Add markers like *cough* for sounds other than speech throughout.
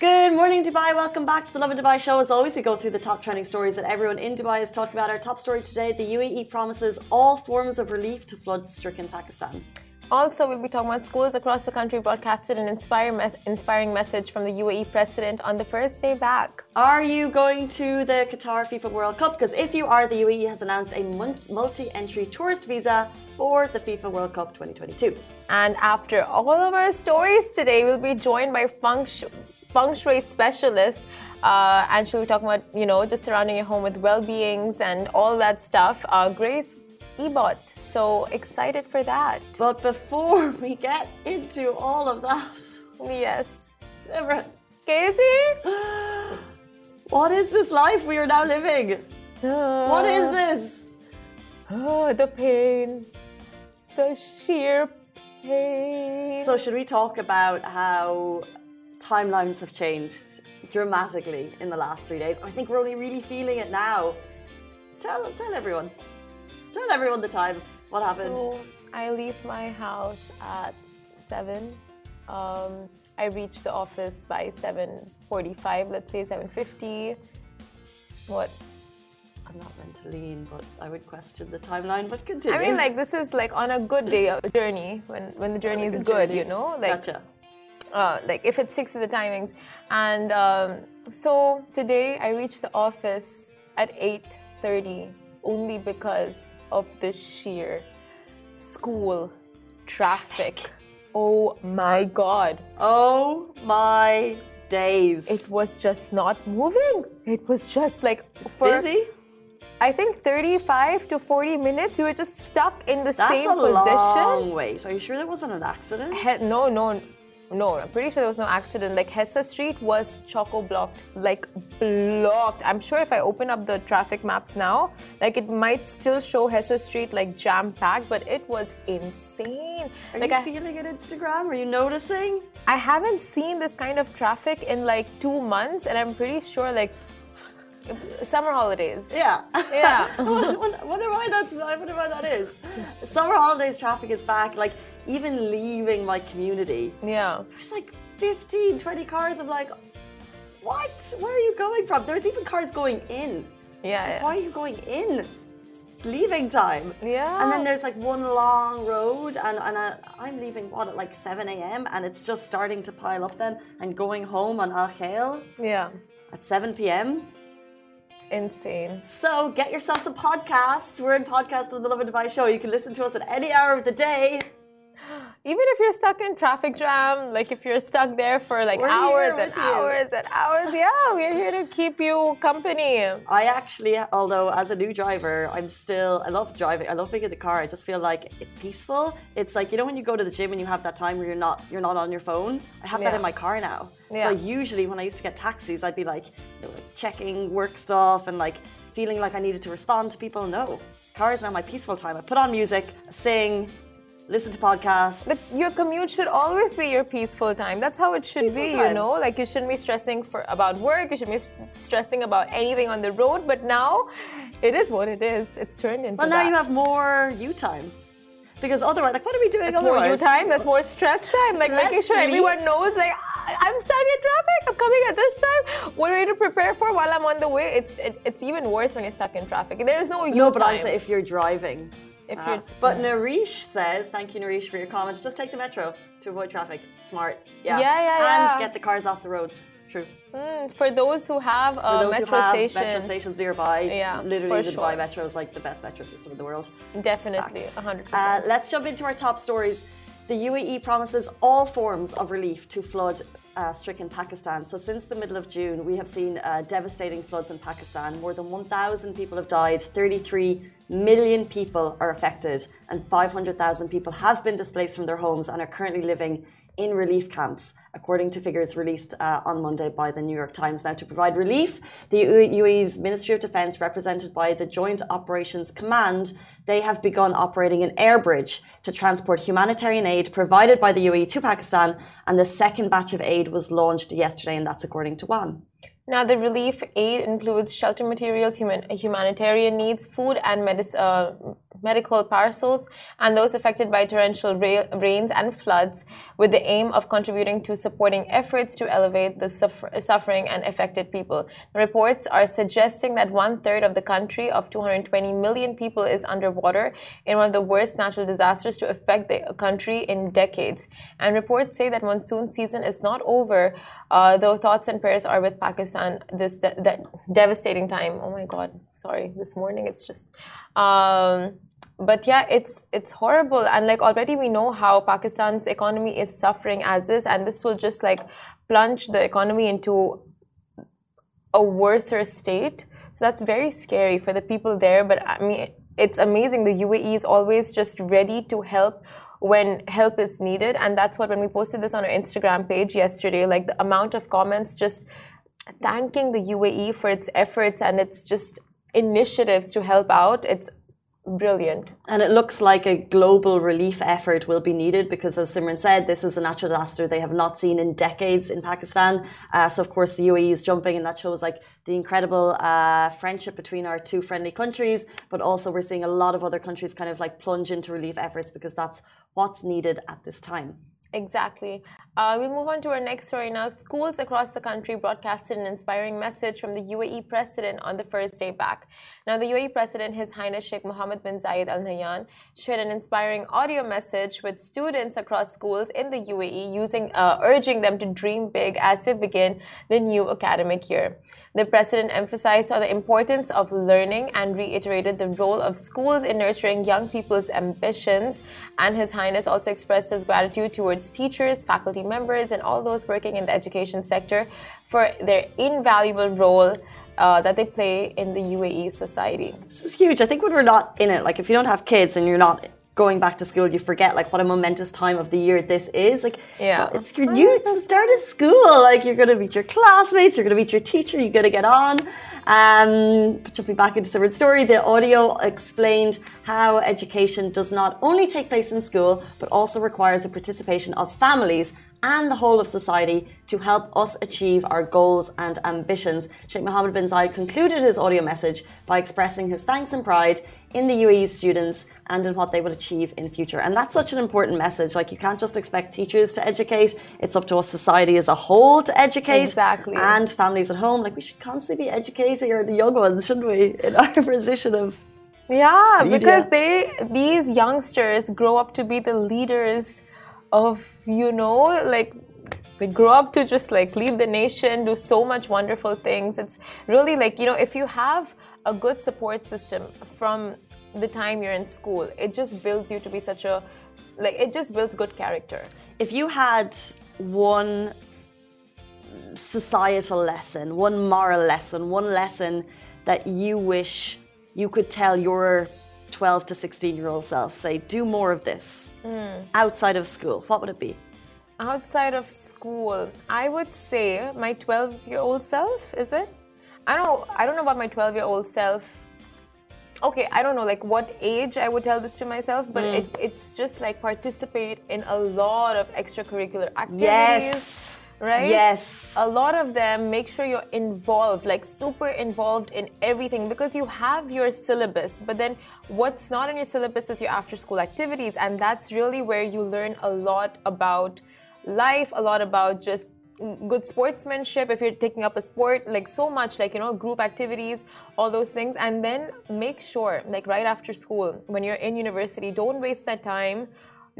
Good morning, Dubai. Welcome back to the Lovin Dubai show. As always, we go through the top trending stories that everyone in Dubai is talking about. Our top story today the UAE promises all forms of relief to flood stricken Pakistan. Also, we'll be talking about schools across the country broadcasted an inspiring, mes- inspiring message from the UAE president on the first day back. Are you going to the Qatar FIFA World Cup? Because if you are, the UAE has announced a multi entry tourist visa for the FIFA World Cup 2022. And after all of our stories today, we'll be joined by feng, shui, feng shui specialist. Uh, and she'll be talking about, you know, just surrounding your home with well beings and all that stuff. Uh, Grace Ebot. So excited for that. But before *laughs* we get into all of that, yes, Simran, Casey, *gasps* what is this life we are now living? Uh, what is this? Oh, the pain, the sheer pain. So, should we talk about how timelines have changed dramatically in the last three days? I think we're only really feeling it now. Tell, tell everyone. Tell everyone the time. What happened? So I leave my house at seven. Um, I reach the office by seven forty-five. Let's say seven fifty. What? I'm not meant to lean, but I would question the timeline. But continue. I mean, like this is like on a good day a journey when when the journey is good, journey. you know. Like, gotcha. Uh, like if it sticks to the timings, and um, so today I reached the office at eight thirty only because of the sheer school traffic. Oh my god. Oh my days. It was just not moving. It was just like for busy. I think 35 to 40 minutes we were just stuck in the That's same a position. long wait. Are you sure there wasn't an accident? He- no, no, no. I'm pretty sure there was no accident. Like Hessa Street was choco blocked, like blocked. I'm sure if I open up the traffic maps now, like it might still show Hessa Street like jam packed, but it was insane. Are like you I, feeling it Instagram? Are you noticing? I haven't seen this kind of traffic in like two months, and I'm pretty sure like summer holidays. Yeah. Yeah. I *laughs* wonder, wonder why that's. I wonder why that is. Summer holidays traffic is back. Like even leaving my community, Yeah. there's like 15, 20 cars. I'm like, what? Where are you going from? There's even cars going in. Yeah. yeah. Why are you going in? It's leaving time. Yeah. And then there's like one long road, and, and I, I'm leaving what at like 7 a.m. and it's just starting to pile up then, and going home on Al Khail Yeah. at 7 p.m. Insane. So get yourself some podcasts. We're in podcast on the Lovin Dubai show. You can listen to us at any hour of the day. Even if you're stuck in traffic jam, like if you're stuck there for like We're hours and you. hours and hours, yeah, we're here to keep you company. I actually, although as a new driver, I'm still, I love driving. I love being in the car. I just feel like it's peaceful. It's like, you know, when you go to the gym and you have that time where you're not, you're not on your phone. I have that in my car now. Yeah. So usually when I used to get taxis, I'd be like, you know, like checking work stuff and like feeling like I needed to respond to people. No, car is now my peaceful time. I put on music, sing, listen to podcasts. But your commute should always be your peaceful time. That's how it should Peaceful be, you know? Like you shouldn't be stressing for about work, you shouldn't be st- stressing about anything on the road, but now it is what it is. It's turned into Well, now that. you have more you time. Because otherwise, like, what are we doing That's more you time, that's more stress time. Like Less making sure sleep. everyone knows, like, "Ah, I'm stuck in traffic, I'm coming at this time. What are you to prepare for while I'm on the way? It's it, it's even worse when you're stuck in traffic. There's no you No, but time. I'm saying if you're driving. If Uh, but Narish says, thank you, Narish, for your comments. Just take the metro to avoid traffic. Smart. Yeah. Yeah, yeah, And get the cars off the roads. True. Mm, for those who have a For those metro who have station, metro stations nearby, Yeah, literally the Dubai sure. Metro is like the best metro system in the world. definitely, Fact. 100%. Uh, let's jump into our top stories. The UAE promises all forms of relief to flood uh, stricken Pakistan. So, since the middle of June, we have seen uh, devastating floods in Pakistan. More than 1,000 people have died, 33 million people are affected, and 500,000 people have been displaced from their homes and are currently living in relief camps, according to figures released uh, on Monday by the New York Times. Now, to provide relief, the UAE's Ministry of Defense, represented by the Joint Operations Command, they have begun operating an air bridge to transport humanitarian aid provided by the UAE to Pakistan, and the second batch of aid was launched yesterday, and that's according to WAM. Now, the relief aid includes shelter materials, human, humanitarian needs, food and medic, uh, medical parcels, and those affected by torrential ra- rains and floods. with the aim of contributing to supporting efforts to elevate the suffer suffering and affected people. Reports are suggesting that one third of the country of 220 million people is underwater in one of the worst natural disasters to affect the country in decades. And reports say that monsoon season is not over, uh, though thoughts and prayers are with Pakistan this de de devastating time. Oh my God, sorry, this morning it's just. Um, but yeah, it's it's horrible, and like already we know how Pakistan's economy is suffering as is, and this will just like plunge the economy into a worser state. So that's very scary for the people there. But I mean, it's amazing. The UAE is always just ready to help when help is needed. And that's what, when we posted this on our Instagram page yesterday, like the amount of comments just thanking the UAE for its efforts and its just initiatives to help out. It's brilliant. And it looks like a global relief effort will be needed because, as Simran said, this is a natural disaster they have not seen in decades in Pakistan. Uh, so, of course, the UAE is jumping, and that shows like the incredible uh, friendship between our two friendly countries. But also, we're seeing a lot of other countries kind of like plunge into relief efforts because that's what's needed at this time. Exactly. Uh, we move on to our next story now. Schools across the country broadcasted an inspiring message from the UAE president on the first day back. Now, the UAE president, His Highness Sheikh Mohammed bin Zayed Al Nahyan, shared an inspiring audio message with students across schools in the UAE, using, uh, urging them to dream big as they begin the new academic year. The president emphasized on the importance of learning and reiterated the role of schools in nurturing young people's ambitions. And His Highness also expressed his gratitude towards teachers, faculty members, and all those working in the education sector for their invaluable role uh, that they play in the UAE society. This is huge. I think when we're not in it, like if you don't have kids and you're not going back to school, you forget like what a momentous time of the year this is. Like, yeah, it's your new it's the start of school. Like, you're going to meet your classmates, you're going to meet your teacher, you're going to get on. Um, jumping back into Simran's story, the audio explained how education does not only take place in school, but also requires the participation of families and the whole of society to help us achieve our goals and ambitions. Sheikh Mohammed bin Zayed concluded his audio message by expressing his thanks and pride in the UAE students and in what they will achieve in future. And that's such an important message. Like you can't just expect teachers to educate. It's up to us society as a whole to educate. Exactly. And families at home. Like we should constantly be educating our young ones, shouldn't we? In our *laughs* position of Yeah, media. because they these youngsters grow up to be the leaders of, you know, like they grow up to just like lead the nation, do so much wonderful things. It's really like, you know, if you have a good support system from the time you're in school. It just builds you to be such a like it just builds good character. If you had one societal lesson, one moral lesson, one lesson that you wish you could tell your 12 to 16 year old self, say, do more of this mm. outside of school, what would it be? Outside of school, I would say my 12 year old self, is it? I don't I don't know about my 12 year old self okay i don't know like what age i would tell this to myself but mm. it, it's just like participate in a lot of extracurricular activities yes right? Yes. A lot of them make sure you're involved like super involved in everything because you have your syllabus but then what's not in your syllabus is your after school activities and that's really where you learn a lot about life a lot about just good sportsmanship if you're taking up a sport like so much like you know group activities all those things and then make sure like right after school when you're in university don't waste that time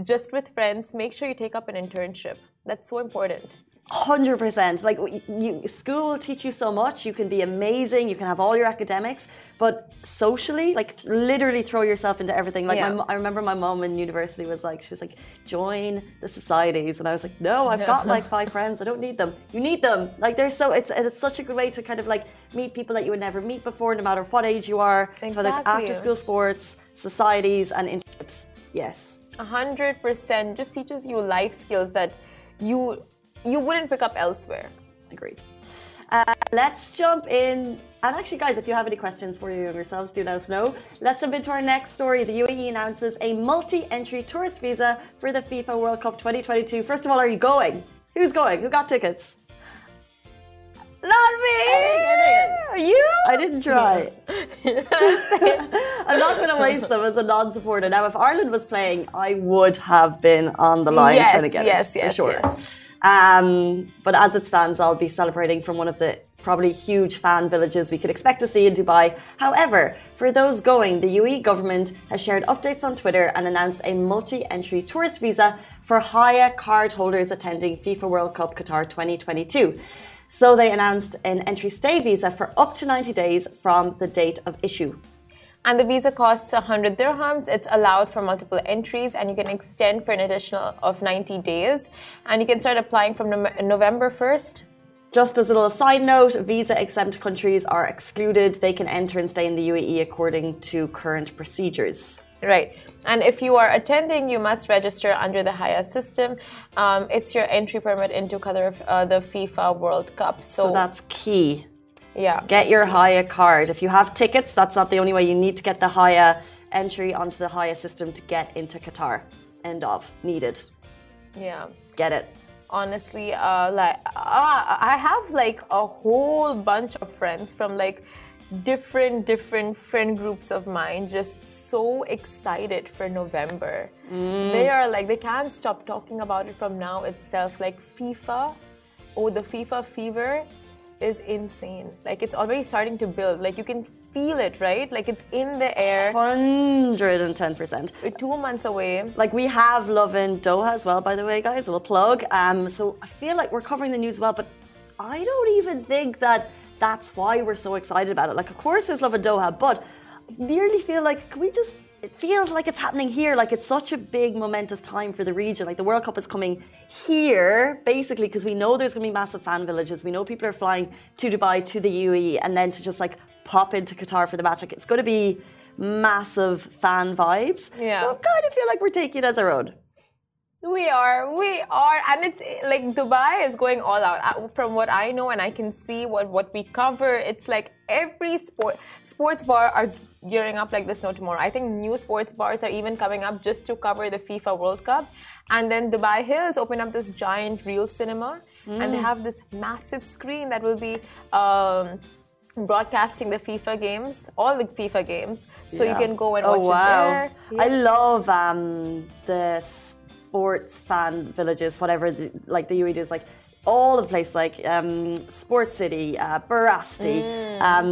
just with friends. Make sure you take up an internship. That's so important Hundred percent. Like you, school will teach you so much. You can be amazing. You can have all your academics, but socially, like literally throw yourself into everything. Like yeah. my, I remember my mom in university was like, she was like, join the societies, and I was like, no, I've got like five *laughs* friends. I don't need them. You need them. Like they're so. It's it's such a good way to kind of like meet people that you would never meet before, no matter what age you are. Exactly. So it's after school sports, societies, and internships. Yes. A hundred percent. Just teaches you life skills that you you wouldn't pick up elsewhere. Agreed. Uh, let's jump in. And actually, guys, if you have any questions for your younger selves, do let us know. Let's jump into our next story. The UAE announces a multi entry tourist visa for the FIFA World Cup 2022. First of all, are you going? Who's going? Who got tickets? Not me. Are you? I didn't try. *laughs* I'm not going to waste them as a non-supporter. Now, if Ireland was playing, I would have been on the line yes, trying to get yes, it yes, for sure. yes. Um, but as it stands, I'll be celebrating from one of the probably huge fan villages we could expect to see in Dubai. However, for those going, the UAE government has shared updates on Twitter and announced a multi-entry tourist visa for Haya card holders attending FIFA World Cup Qatar 2022. So they announced an entry stay visa for up to 90 days from the date of issue. And the visa costs 100 dirhams. It's allowed for multiple entries and you can extend for an additional of 90 days. And you can start applying from November 1st. Just as a little side note, visa exempt countries are excluded. They can enter and stay in the UAE according to current procedures. Right. And if you are attending, you must register under the Haya system. Um, it's your entry permit into Qatar, uh, the FIFA World Cup. So, so that's key. Yeah. Get your Haya card. If you have tickets, that's not the only way. You need to get the Haya entry onto the Haya system to get into Qatar. End of. Needed. Yeah. Get it. Honestly, uh, like uh, I have like a whole bunch of friends from like different different friend groups of mine just so excited for november mm. they are like they can't stop talking about it from now itself like fifa oh the fifa fever is insane. Like it's already starting to build. Like you can feel it right? Like it's in the air. 110% We're two months away. Like we have Lovin Doha as well by the way guys a little plug. Um so i feel like we're covering the news well but i don't even think that that's why we're so excited about it. Like, of course, there's Lovin Doha, but I nearly feel like, can we just it feels like it's happening here. Like it's such a big, momentous time for the region. Like the World Cup is coming here, basically, because we know there's going to be massive fan villages. We know people are flying to Dubai, to the UAE, and then to just like pop into Qatar for the match. Like it's going to be massive fan vibes. Yeah. So I kind of feel like we're taking it as our own. We are, we are, and it's like Dubai is going all out. Uh, from what I know, and I can see what what we cover, it's like every sport sports bar are gearing up like this no tomorrow. I think new sports bars are even coming up just to cover the FIFA World Cup, and then Dubai Hills open up this giant real cinema, mm. and they have this massive screen that will be. Um, broadcasting the FIFA games, all the FIFA games, so yeah. you can go and oh, watch wow. it there. Yeah. I love um, the sports fan villages, whatever the, like the UAE is like all of the places like um, Sports City, uh, Barasti, mm. um,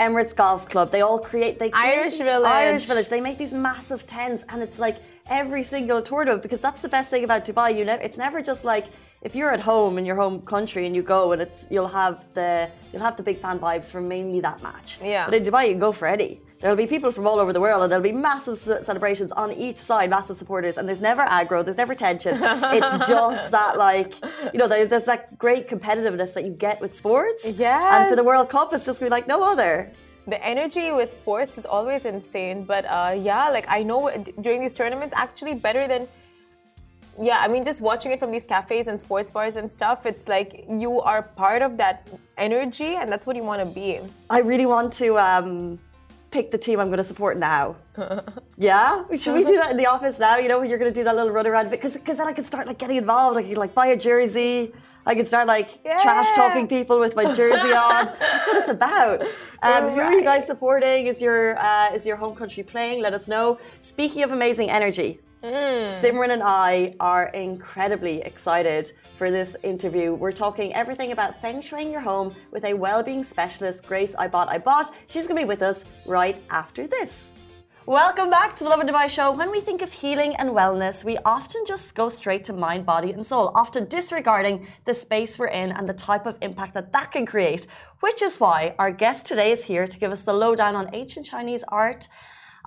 Emirates Golf Club. They all create they create Irish Village. Irish Village. They make these massive tents, and it's like every single tour of because that's the best thing about Dubai. You know, it's never just like if you're at home in your home country and you go and it's you'll have the you'll have the big fan vibes from mainly that match. Yeah. But in Dubai, you can go for any. There'll be people from all over the world, and there'll be massive celebrations on each side, massive supporters, and there's never aggro, there's never tension. *laughs* it's just that, like, you know, there's, there's that great competitiveness that you get with sports. Yeah. And for the World Cup, it's just gonna be like no other. The energy with sports is always insane, but uh, yeah, like I know during these tournaments, actually better than yeah, I mean, just watching it from these cafes and sports bars and stuff, it's like you are part of that energy, and that's what you want to be. I really want to um, pick the team I'm going to support now. *laughs* yeah, should we do that in the office now? You know, you're going to do that little run around because because then I can start like getting involved. I can like buy a jersey. I can start like yeah. trash talking people with my jersey *laughs* on. That's what it's about. Um, right. Who are you guys supporting? Is your uh, is your home country playing? Let us know. Speaking of amazing energy, mm. Simran and I are incredibly excited for this interview. We're talking everything about feng shuiing your home with a well-being specialist, Grace Ibot-ibot. She's going to be with us right after this. Welcome back to the Lovin Dubai show. When we think of healing and wellness, we often just go straight to mind, body, and soul, often disregarding the space we're in and the type of impact that that can create. Which is why our guest today is here to give us the lowdown on ancient Chinese art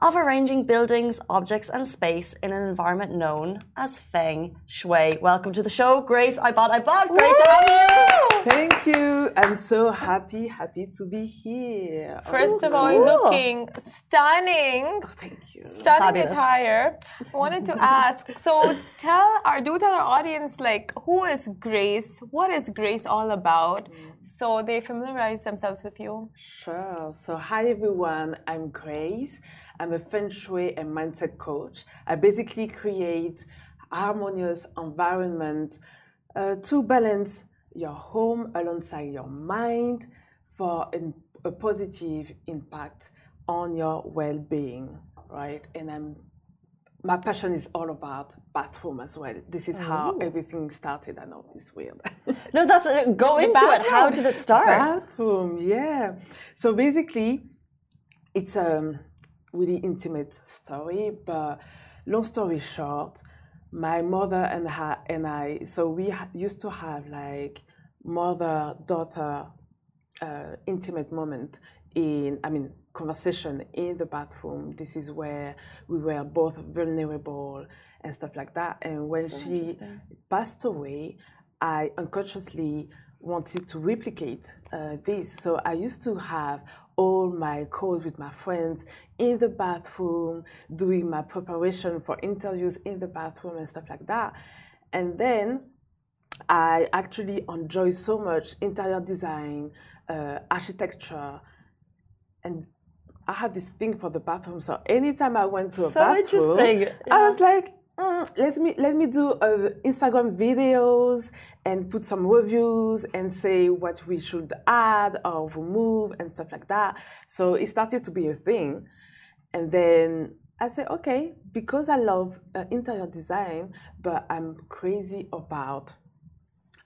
of arranging buildings, objects, and space in an environment known as Feng Shui. Welcome to the show, Grace. Ibot-ibot. Great Woo! to have you. Thank you. I'm so happy, happy to be here. First oh, of all, cool. looking stunning. Oh, thank you. Stunning Fabulous. attire. I wanted to ask. So tell our do tell our audience like who is Grace? What is Grace all about? So they familiarize themselves with you. Sure. So hi everyone. I'm Grace. I'm a feng shui and mindset coach. I basically create harmonious environment uh, to balance your home alongside your mind for an, a positive impact on your well-being, right? And I'm my passion is all about bathroom as well. This is how everything started. I know it's weird. *laughs* No, that's uh, go into it. How did it start? bathroom, yeah. So basically, it's a really intimate story, but long story short, my mother and her and I. So we ha- used to have like mother-daughter uh, intimate moment in. I mean conversation in the bathroom. This is where we were both vulnerable and stuff like that. And when she passed away, I unconsciously wanted to replicate uh, this. So I used to have all my calls with my friends in the bathroom, doing my preparation for interviews in the bathroom and stuff like that. And then I actually enjoy so much interior design, uh, architecture, and I had this thing for the bathroom. So anytime I went to a So bathroom, interesting, I was like, mm, let me let me do uh, Instagram videos and put some reviews and say what we should add or remove and stuff like that. So it started to be a thing, and then I said, okay, because I love uh, interior design, but I'm crazy about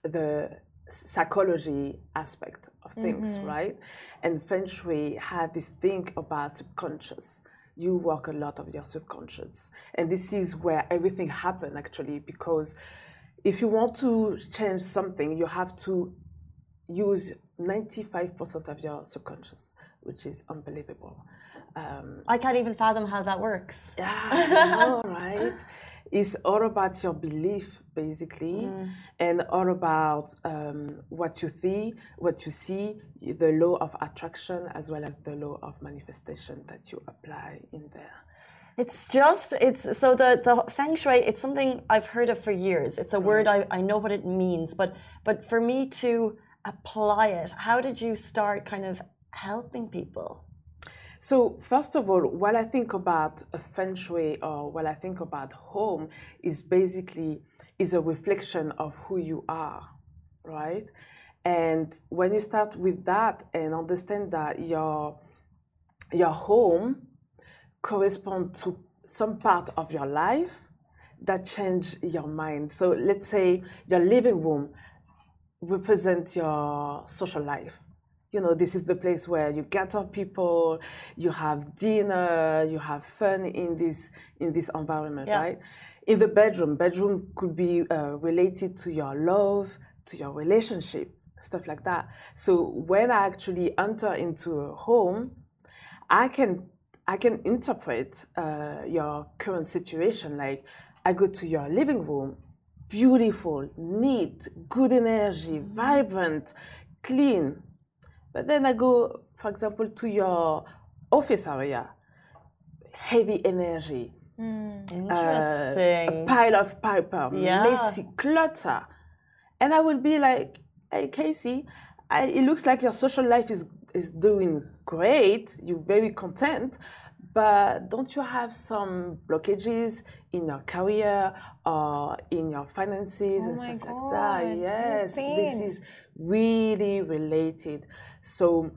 the psychology aspect of things, right? And Feng Shui had this thing about subconscious. You work a lot of your subconscious. And this is where everything happened actually, because if you want to change something, you have to use 95% of your subconscious, which is unbelievable. Um, I can't even fathom how that works. yeah, *laughs* know, right? It's all about your belief, basically, and all about um, what you see, what you see, the law of attraction, as well as the law of manifestation that you apply in there. It's just it's so the the feng shui. It's something I've heard of for years. It's a word I, I know what it means, but but for me to apply it, how did you start kind of helping people? So first of all, what I think about a feng shui or what I think about home is basically is a reflection of who you are, right? And when you start with that and understand that your your home correspond to some part of your life that change your mind. So let's say your living room represents your social life. You know, this is the place where you gather people, you have dinner, you have fun in this in this environment, Yeah. right? In the bedroom, bedroom could be uh, related to your love, to your relationship, stuff like that. So when I actually enter into a home, I can I can interpret uh, your current situation. Like I go to your living room, beautiful, neat, good energy, vibrant, clean. But then I go, for example, to your office area, heavy energy, hmm, uh, Interesting. a pile of paper, um, Yeah. messy clutter, and I will be like, "Hey, Casey, I, it looks like your social life is is doing great. You're very content, but don't you have some blockages in your career or in your finances oh and Oh my stuff like that?" Yes, insane. this is really related. So,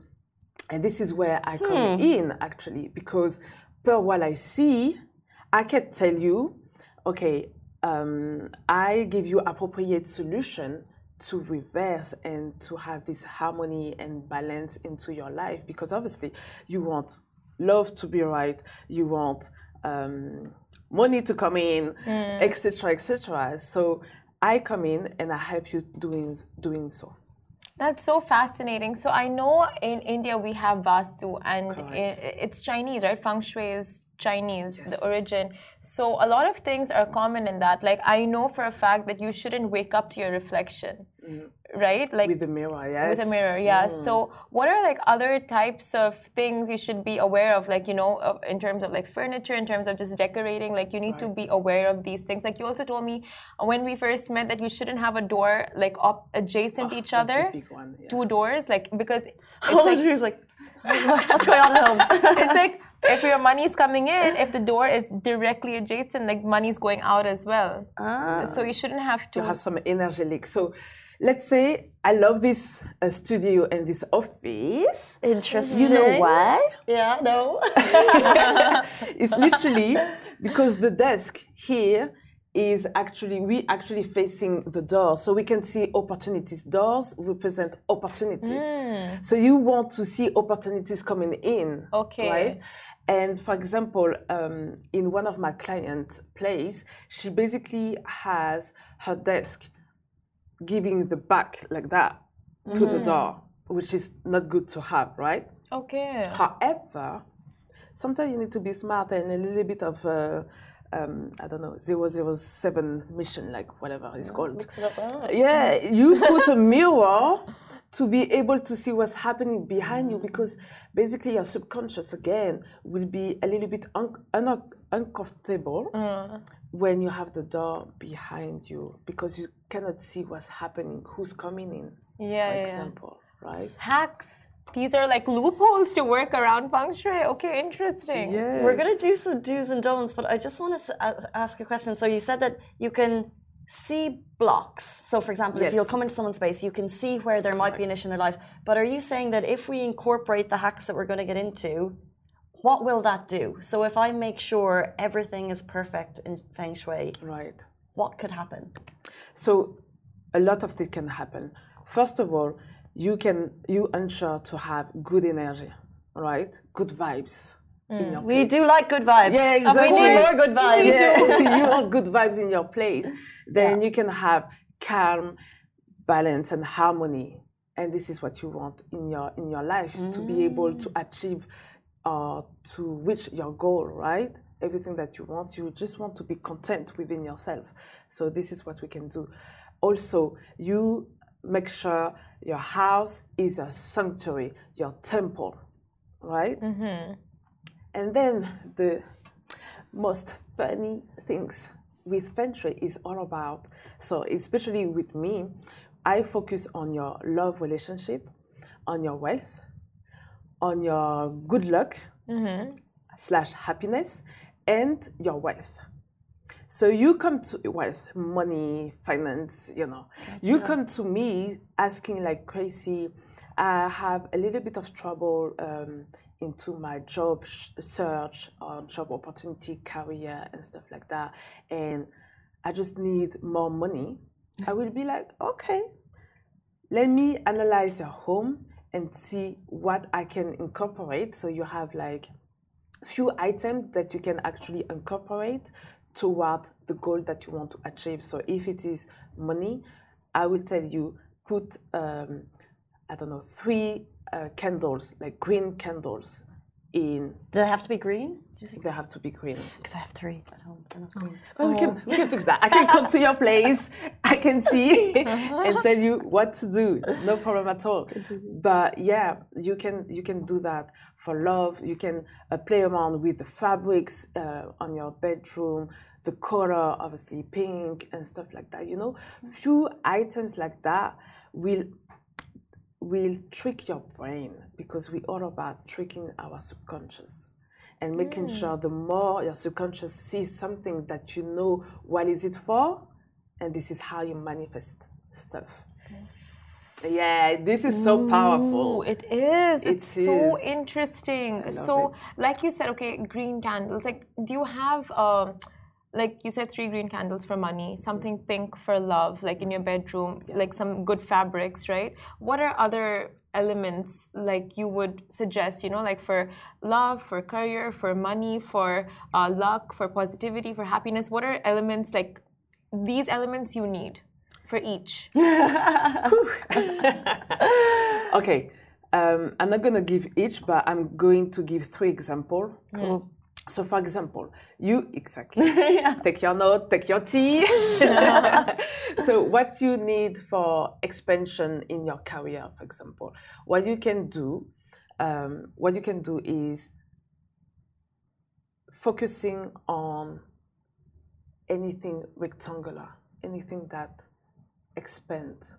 and this is where I come in actually because per what I see, I can tell you, okay, um, I give you appropriate solution to reverse and to have this harmony and balance into your life because obviously you want love to be right, you want um, money to come in, etc., etc. So I come in and I help you doing doing so. That's so fascinating. So I know in India we have Vastu, and it's Chinese, right? Feng Shui is Chinese, the origin. So a lot of things are common in that. Like I know for a fact that you shouldn't wake up to your reflection, right? Like With the mirror, yes. with a mirror yeah so what are like other types of things you should be aware of like you know in terms of like furniture in terms of just decorating like you need to be aware of these things like you also told me when we first met that you shouldn't have a door like up adjacent to each other one, yeah. two doors like because *laughs* it's Oh, like, like, what's going on at home? *laughs* it's like if your money's coming in if the door is directly adjacent like money's going out as well Ah. so you shouldn't have to you have some energy leak. So let's say I love this uh, studio and this office. Interesting. You know why? Yeah, no. *laughs* it's literally because the desk here is actually we actually facing the door so we can see opportunities doors represent opportunities so you want to see opportunities coming in Okay. right and for example um, in one of my client place she basically has her desk giving the back like that to the door which is not good to have right Okay. However, sometimes you need to be smart and a little bit of, uh, um, I don't know, 007 mission, like whatever it's called. Yeah, you put a *laughs* mirror to be able to see what's happening behind you because basically your subconscious, again, will be a little bit un- un- uncomfortable mm. when you have the door behind you because you cannot see what's happening, who's coming in, Yeah, for yeah, yeah. example, right? Hacks. These are like loopholes to work around feng shui. Okay, interesting. Yes. We're going to do some do's and don'ts, but I just want to ask a question. So you said that you can see blocks. So, for example, if you'll come into someone's space, you can see where there might be an issue in their life. But are you saying that if we incorporate the hacks that we're going to get into, what will that do? So, if I make sure everything is perfect in feng shui, Right. what could happen? So a lot of things can happen. First of all, you can you ensure to have good energy, right? Good vibes Mm. your We do like good vibes. Yeah, And we need more good *laughs* vibes. Yeah, *laughs* you want good vibes in your place. Then you can have calm, balance, and harmony. And this is what you want in your in your life to be able to mm. achieve or to reach your goal, right? Everything that you want, you just want to be content within yourself. So this is what we can do. Also, you make sure your house is a sanctuary, your temple, right? Mm-hmm. And then the most funny things with Feng is all about, so especially with me, I focus on your love relationship, on your wealth, on your good luck mm-hmm. slash happiness, and your wealth. So you come to wealth, money, finance, you know. You come to me asking like crazy. I have a little bit of trouble um, into my job search or job opportunity, career, and stuff like that, and I just need more money. I will be like, okay, let me analyze your home and see what I can incorporate. So you have like few items that you can actually incorporate toward the goal that you want to achieve. So if it is money, I will tell you put um, I don't know three uh, candles like green candles in. Do they have to be green? Do you think? They have to be green. Because I have three at home. They're not green. But we can we can fix that. I can come to your place. *laughs* I can see and tell you what to do. No problem at all. But yeah, you can you can do that for love. You can uh, play around with the fabrics uh, on your bedroom, the color, obviously pink and stuff like that. You know, few items like that will will trick your brain because we're all about tricking our subconscious and making sure the more your subconscious sees something that you know what is it for and this is how you manifest stuff yeah this is so Ooh, powerful it is. It's It so is. interesting. love So, it. like you said, okay, green candles. Like, do you have, um, like you said, three green candles for money, something pink for love, like in your bedroom, like some good fabrics, right? What are other elements like you would suggest? You know, like for love, for career, for money, for uh, luck, for positivity, for happiness. What are elements like these elements you need for each? *laughs* okay um, i'm not going to give each but i'm going to give three examples Cool. So for example you exactly. *laughs* Take your note take your tea. *laughs* So what you need for expansion in your career for example what you can do um, what you can do is focusing on anything rectangular anything that expands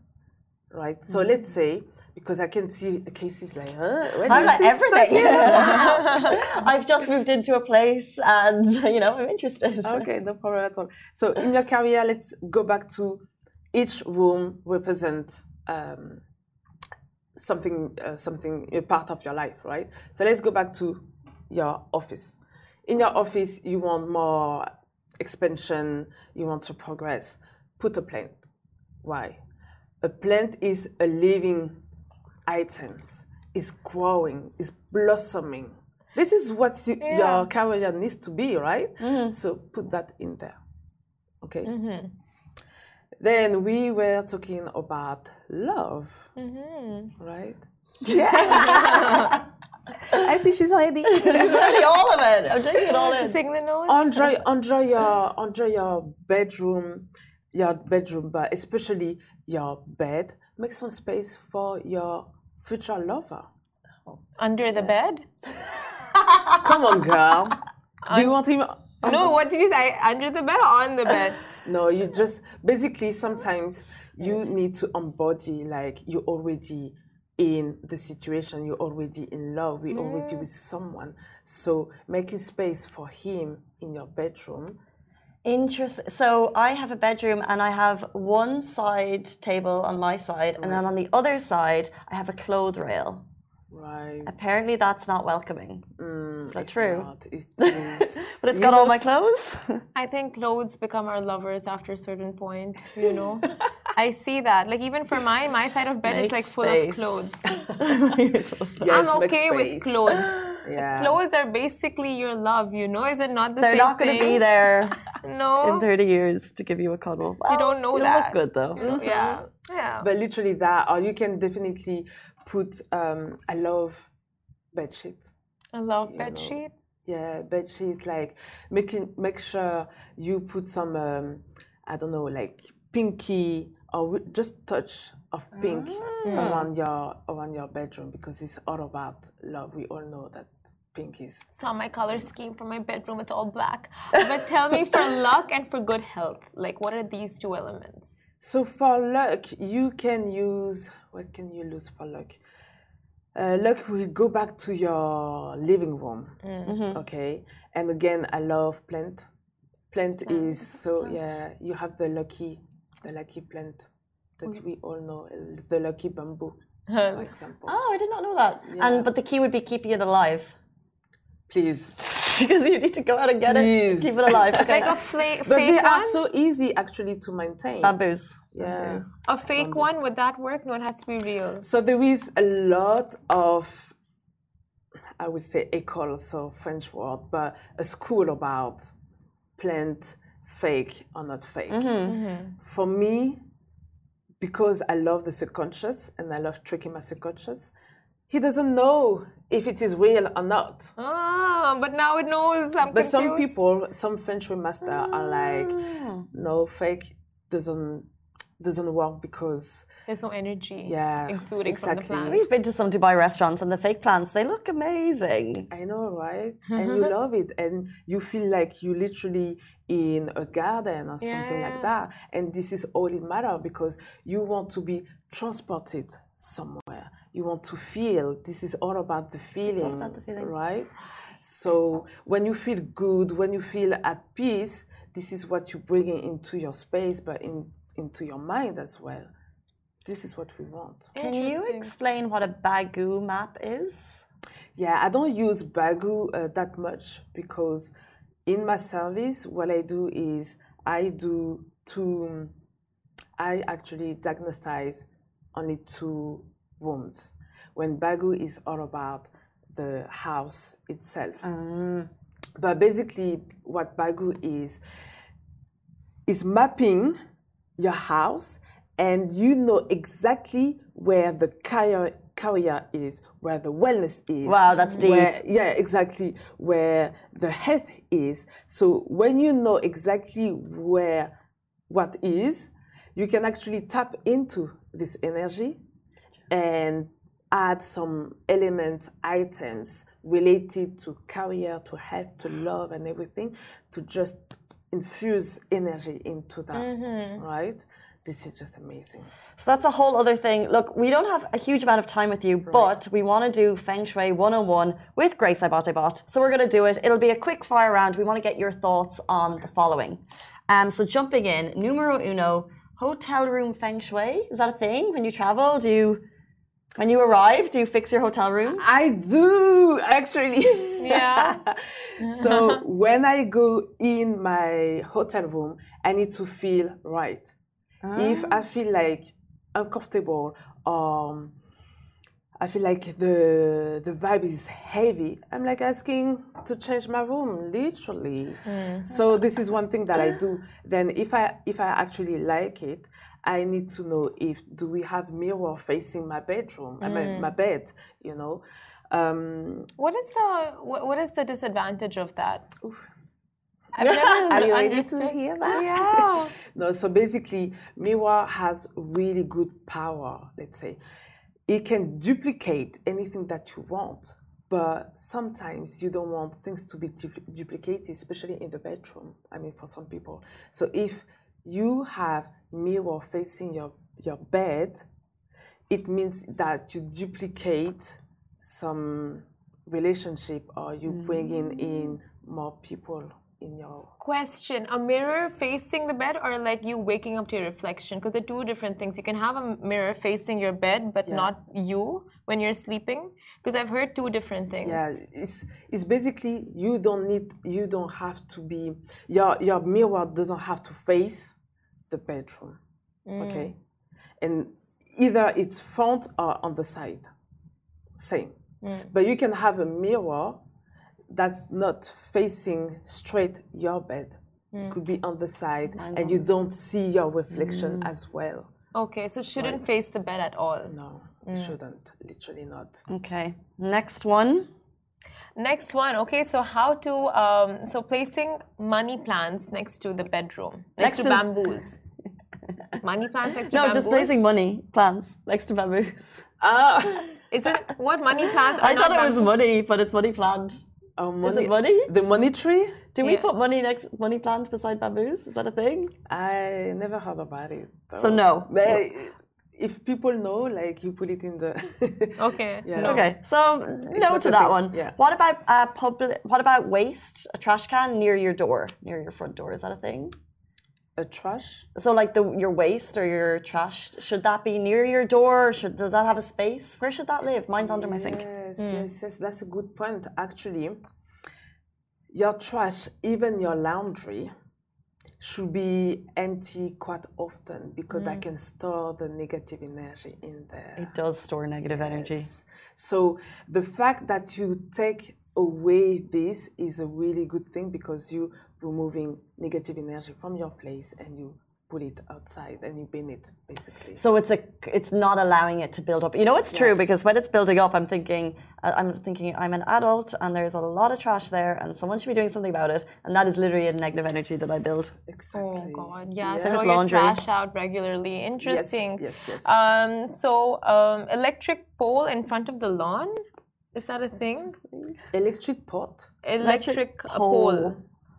right so let's say because i can see Casey's like huh? I'm like everything. *laughs* *laughs* I've just moved into a place and, *laughs* you know, I'm interested. Okay, no problem at all. So in your career, let's go back to each room represents um, something, uh, something a part of your life, right? So let's go back to your office. In your office, you want more expansion, you want to progress. Put a plant. Why? A plant is a living item. It's growing, it's blossoming. This is what you, Yeah. your career needs to be, right? Mm-hmm. So put that in there. Okay. Mm-hmm. Then we were talking about love, mm-hmm. right? Yeah. *laughs* I see she's ready. *laughs* she's ready, all of it. I'm taking it all in. Sing the notes. enjoy enjoy your enjoy your bedroom your bedroom but especially your bed make some space for your future lover Under the bed? *laughs* come on girl do you want him No, what did you say? Under the bed or on the bed? *laughs* no you just basically sometimes you need to embody like you already in the situation you're already in love we already mm. with someone so making space for him in your bedroom Interesting. So I have a bedroom and I have one side table on my side, and then on the other side, I have a clothes rail. right Apparently, that's not welcoming. Mm, is that true? Not. It *laughs* is. But it's You got all my clothes. *laughs* I think clothes become our lovers after a certain point, you know? *laughs* I see that. Like, even for my my side of bed is like full of space. clothes. Yes, I'm make okay with clothes. Yeah. Clothes are basically your love, you know? Is it not the same thing? They're same not going to be there *laughs* No. in 30 years to give you a cuddle. You don't know you that. look good though. You know, Yeah. Yeah. But literally that, or you can definitely put. Um, I love bed sheet. I love you bed know. sheet. Yeah, bed sheet. Like making make sure you put some. Um, I don't know, like pinky or just touch of pink around your around your bedroom because it's all about love. We all know that pink is. Saw my color scheme for my bedroom. It's all black. But tell me for *laughs* luck and for good health, like what are these two elements? So for luck, you can use what can you use for luck? Uh, luck will go back to your living room. Mm. Mm-hmm. Okay, and again, I love plant. Plant mm, is so yeah. You have the lucky, the lucky plant that mm. we all know, the lucky bamboo, *laughs* for example. Oh, I did not know that. And but the key would be keeping it alive. Please, *laughs* because you need to go out and get Please. it, keep it alive. Okay. Like a fla- but fake they one? are so easy actually to maintain. Bamboos. Yeah. a fake one, would that work? No, it has to be real. So there is a lot of, I would say, école, so French word, but a school about plant fake or not fake. Mm-hmm. Mm-hmm. For me, because I love the subconscious and I love tricking my subconscious, he doesn't know if it is real or not. Ah, but now it knows. I'm But some people, some French master are like, no, fake doesn't doesn't work because There's no energy Yeah, exuding exactly. from the. We've been to some Dubai restaurants and the fake plants, they look amazing. I know, right? and you *laughs* love it, and you feel like you literally in a garden or something Yeah. like that. And this is all it matters because you want to be transported somewhere. You want to feel. This is all about the feeling, about the feeling. right? So when you feel good, when you feel at peace, this is what you bring into your space, but in into your mind as well. This is what we want. Can you explain what a Bagua map is? Yeah, I don't use Bagua uh, that much because in my service, what I do is I do two, I actually diagnose only two rooms. When Bagua is all about the house itself. Ah. But basically, what Bagua is, is mapping your house and you know exactly where the career, career is, where the wellness is. Wow, that's deep. Where, yeah, exactly. Where the health is. So when you know exactly where what is, you can actually tap into this energy and add some elements, items related to career, to health, to love, and everything to just infuse energy into that, right? This is just amazing. So that's a whole other thing. Look, we don't have a huge amount of time with you, but we want to do Feng Shui 101 with Grace Ibot-ibot. So we're going to do it. It'll be a quick fire round. We want to get your thoughts on the following. Um, so jumping in, numero uno, hotel room feng shui. Is that a thing when you travel? Do you, when you arrive, do you fix your hotel room? I do actually. Yeah. *laughs* so when I go in my hotel room, I need to feel right. If ah. I feel like uncomfortable or I feel like the the vibe is heavy, I'm like asking to change my room, literally. So this is one thing that I do. Then if I if I actually like it, I need to know if do we have mirror facing my bedroom, I mean my bed, you know. Um, What is the what, what is the disadvantage of that? I've never *laughs* Are you ready to hear that? Yeah. *laughs* No, so basically, mirror has really good power, let's say. It can duplicate anything that you want, but sometimes you don't want things to be dupli- duplicated, especially in the bedroom. I mean, for some people. So if you have mirror facing your, your bed, it means that you duplicate some relationship or you bringing in mm. more people in your Question: A mirror facing the bed, or like you waking up to your reflection? Because they're two different things. You can have a mirror facing your bed, but not you when you're sleeping. Because I've heard two different things. Yeah, it's it's basically you don't need you don't have to be your your mirror doesn't have to face the bedroom. Mm. Okay? And either it's front or on the side. Same. Mm. But you can have a mirror that's not facing straight your bed. Could be on the side and you don't see your reflection as well. Okay, so shouldn't face the bed at all. No, you shouldn't. Literally not. Okay. Next one. Next one. Okay, so how to um, so placing money plants next to the bedroom, next, Next to to- bamboos. *laughs* money plants next to bamboos? No, bamboos. just placing money plants next to bamboos. Ah, Is it what money plants? *laughs* Are I thought it was money, but it's money plant. Oh, Is it money? The money tree? Do we put money next money plant beside bamboos? Is that a thing? I never heard about it. So no. But if people know, like you put it in the. *laughs* Okay. Yeah. no. Okay, so no to that thing, one. yeah. What about uh, public? What about waste? A trash can near your door, near your front door. Is that a thing? A trash? So like the your waste or your trash, should that be near your door? Should does that have a space? Where should that live? Mine's under my sink. Yes, hmm. yes, yes. That's a good point. Actually, your trash, even your laundry, should be empty quite often because I hmm. can store the negative energy in there. It does store negative energy. So the fact that you take away this is a really good thing because you removing negative energy from your place and you put it outside and you bin it basically. So it's a it's not allowing it to build up. You know, it's true because when it's building up, I'm thinking I- I'm thinking I'm an adult and there's a lot of trash there, and someone should be doing something about it. And that is literally a negative energy that I build. Exactly. Oh God, yeah. Yeah. So throw of your trash out regularly. Interesting. yes, yes. Um, so um, electric pole in front of the lawn. Is that a thing? Electric pot. Electric, uh, pole. pole.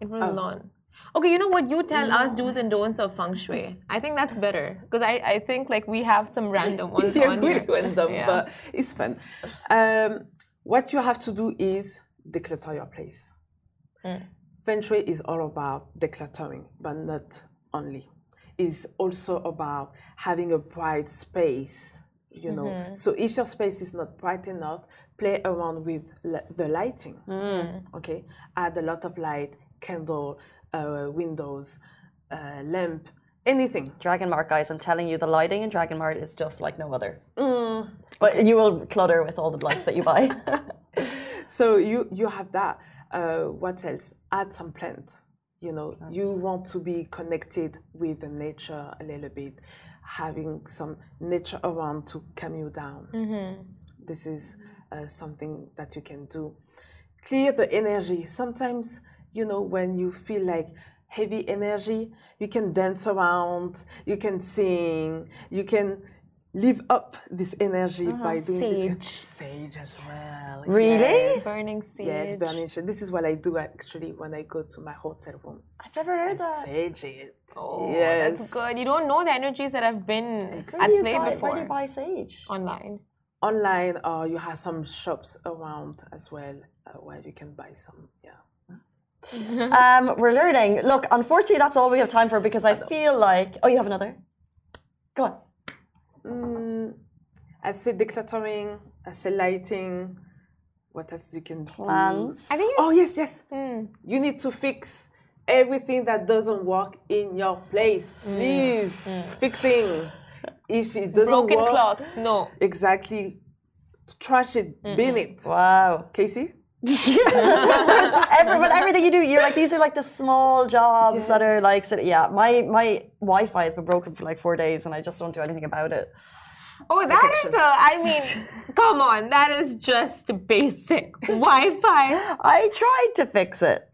Front of the lawn. Okay, you know what? You tell us do's and don'ts of feng shui. I think that's better because I, I think like we have some random *laughs* ones yeah, on really here. random, Yeah. but it's fun. Um, what you have to do is declutter your place. Mm. Feng Shui is all about decluttering, but not only. It's also about having a bright space. You know, Mm-hmm. so if your space is not bright enough, play around with the lighting. Mm. Okay, add a lot of light, candle, uh, windows, uh, lamp, anything. Dragon Mart, guys, I'm telling you, the lighting in Dragon Mart is just like no other. But you will clutter with all the lights that you buy. *laughs* *laughs* so you you have that. Uh, what else? Add some plants. You know, you want to be connected with the nature a little bit, having some nature around to calm you down. This is uh, something that you can do. Clear the energy. Sometimes, you know, when you feel like heavy energy, you can dance around, you can sing, you can live up this energy by doing sage. this. Sage as well. Really? Yes. Burning sage. Yes, burning shade. This is what I do actually when I go to my hotel room. I've never heard that. Sage it. Oh, yes. that's good. You don't know the energies that have been Where at do you play buy, where before do you buy sage? online. Online, or you have some shops around as well uh, where you can buy some. Yeah. *laughs* um, we're learning. Look, unfortunately, that's all we have time for because I feel like. Oh, you have another? Go on. Mm, I say decluttering. I say lighting. What else you can Plants. do? I think Oh yes, yes. You need to fix everything that doesn't work in your place. Please, fixing. If it doesn't work. broken work, clocks. No. exactly, trash it, bin it. Wow. Casey. *laughs* Every, but everything you do, you're like these are like the small jobs that are like, of- yeah. My my Wi-Fi has been broken for like four days, and I just don't do anything about it. Oh, that is a. I mean, *laughs* come on. That is just basic *laughs* Wi-Fi. I tried to fix it.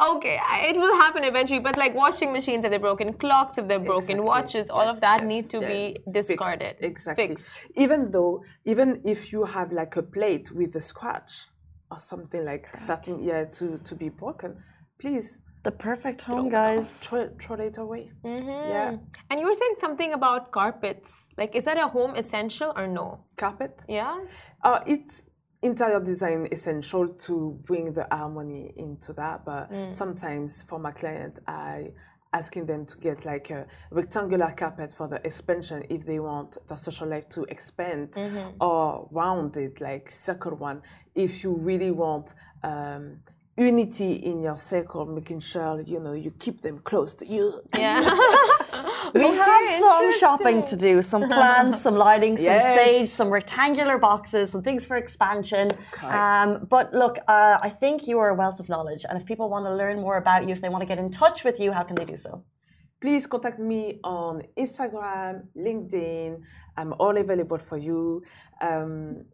Okay, I- it will happen eventually. But like washing machines, if they're broken, clocks, if they're broken, Exactly. watches, all of that yes, need to yeah. be Fixed. discarded. Exactly. Fixed. Even though, even if you have like a plate with a scratch or something like starting yeah to to be broken, please The perfect home, guys. throw, throw it away. Mm-hmm. Yeah, And you were saying something about carpets. Like, is that a home essential or no? carpet. Yeah. Uh, it's interior design essential to bring the harmony into that, but sometimes for my client, I asking them to get like a rectangular carpet for the expansion if they want the social life to expand or rounded like circle one. If you really want um, unity in your circle making sure you know you keep them close to you Yeah. *laughs* *laughs* We have some shopping to do, some plants, some lighting, some Yes. sage, some rectangular boxes, some things for expansion. Um, but look, uh, I think you are a wealth of knowledge, and if people want to learn more about you, if they want to get in touch with you, how can they do so? please contact me on Instagram, LinkedIn. I'm all available for you. Um,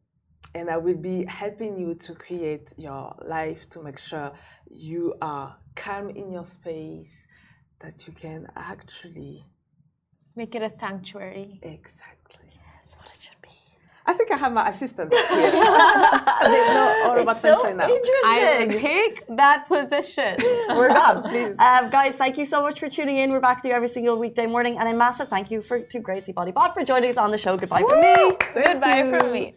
and I will be helping you to create your life to make sure you are calm in your space, that you can actually. Make it a sanctuary. Exactly. That's what it should be. I think I have my assistant *laughs* here. *laughs* they know all about It's so sunshine now. I interesting. will take that position. *laughs* We're gone. Please. Um, guys, thank you so much for tuning in. We're back there every single weekday morning. And a massive thank you for, to Grace Ibot-ibot for joining us on the show. Goodbye from me. Goodbye from me.